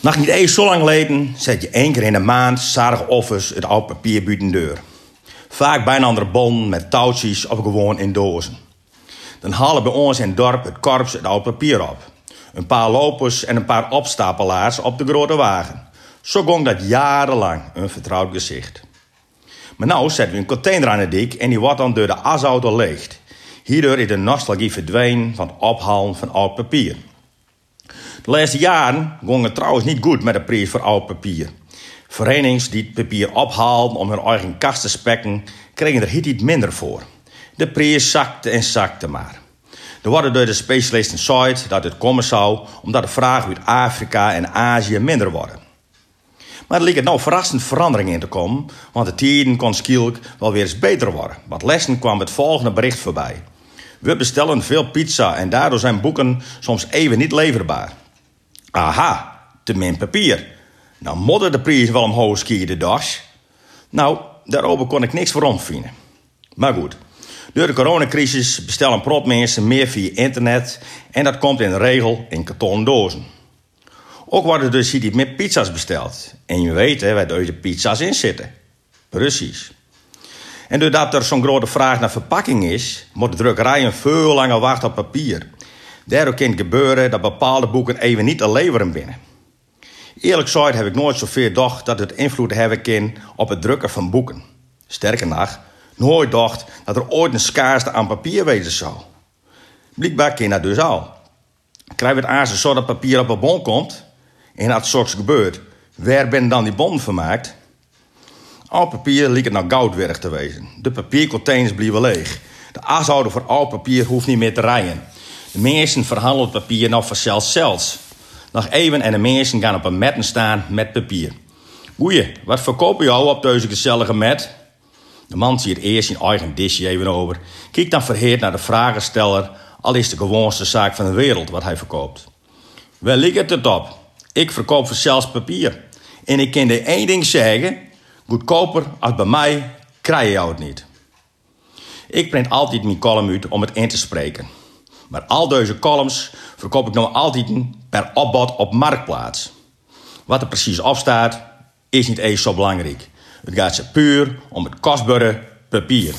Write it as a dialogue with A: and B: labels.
A: Nog niet eens zo lang geleden zet je één keer in de maand zarig offers het oud papier buiten deur. Vaak bij een andere bon met touwtjes of gewoon in dozen. Dan halen bij ons in het dorp het korps het oud papier op. Een paar lopers en een paar opstapelaars op de grote wagen. Zo ging dat jarenlang een vertrouwd gezicht. Maar nou zetten we een container aan de dik en die wordt dan door de asauto leegd. Hierdoor is de nostalgie verdwenen van het ophalen van oud papier. De laatste jaren ging het trouwens niet goed met de prijs voor oud papier. Verenigingen die het papier ophaalden om hun eigen kast te spekken, kregen er iets minder voor. De prijs zakte en zakte maar. Er worden door de specialisten gezegd dat het komen zou omdat de vraag uit Afrika en Azië minder worden. Maar er lijkt nou verrassend verandering in te komen, want de tijden kon skilk wel weer eens beter worden. Wat lessen kwam het volgende bericht voorbij. We bestellen veel pizza en daardoor zijn boeken soms even niet leverbaar. Aha, te min papier. Nou modder de prijs wel omhoog skiën de dag. Nou, daarover kon ik niks voor vinden. Maar goed, door de coronacrisis bestellen prot mensen meer via internet en dat komt in de regel in kartonnen dozen. Ook worden dus hier meer pizza's besteld. En je weet hè, waar deze pizza's in zitten. Precies. En doordat er zo'n grote vraag naar verpakking is, moet de drukkerij veel langer wachten op papier. Daardoor kan het gebeuren dat bepaalde boeken even niet te leveren binnen. Eerlijk gezegd heb ik nooit zoveel gedacht dat het invloed hebben kan op het drukken van boeken. Sterker nog, nooit dacht dat er ooit een schaarste aan papier wezen zou. Blijkbaar kan dat dus al. Krijgen we het aardig zo dat papier op een bon komt? En als zoiets gebeurt, waar ben dan die bon vermaakt? Oud papier liep het nou goudwerk te wezen. De papiercontainers blijven leeg. De ashouder voor oud papier hoeft niet meer te rijden. De meesten verhandelen papier nou vanzelf zelfs. Nog even en de meesten gaan op een metten staan met papier. Goeie, wat verkopen jou op deze gezellige met? De man ziet eerst zijn eigen disje even over. Kijkt dan verheerd naar de vragensteller, al is de gewoonste zaak van de wereld wat hij verkoopt. Wel ligt het het op. Ik verkoop zelfs papier. En ik kan de één ding zeggen: goedkoper als bij mij krijg je het niet. Ik print altijd mijn column uit om het in te spreken. Maar al deze columns verkoop ik nog altijd per opbod op marktplaats. Wat er precies op staat, is niet eens zo belangrijk. Het gaat ze puur om het kostbare papier.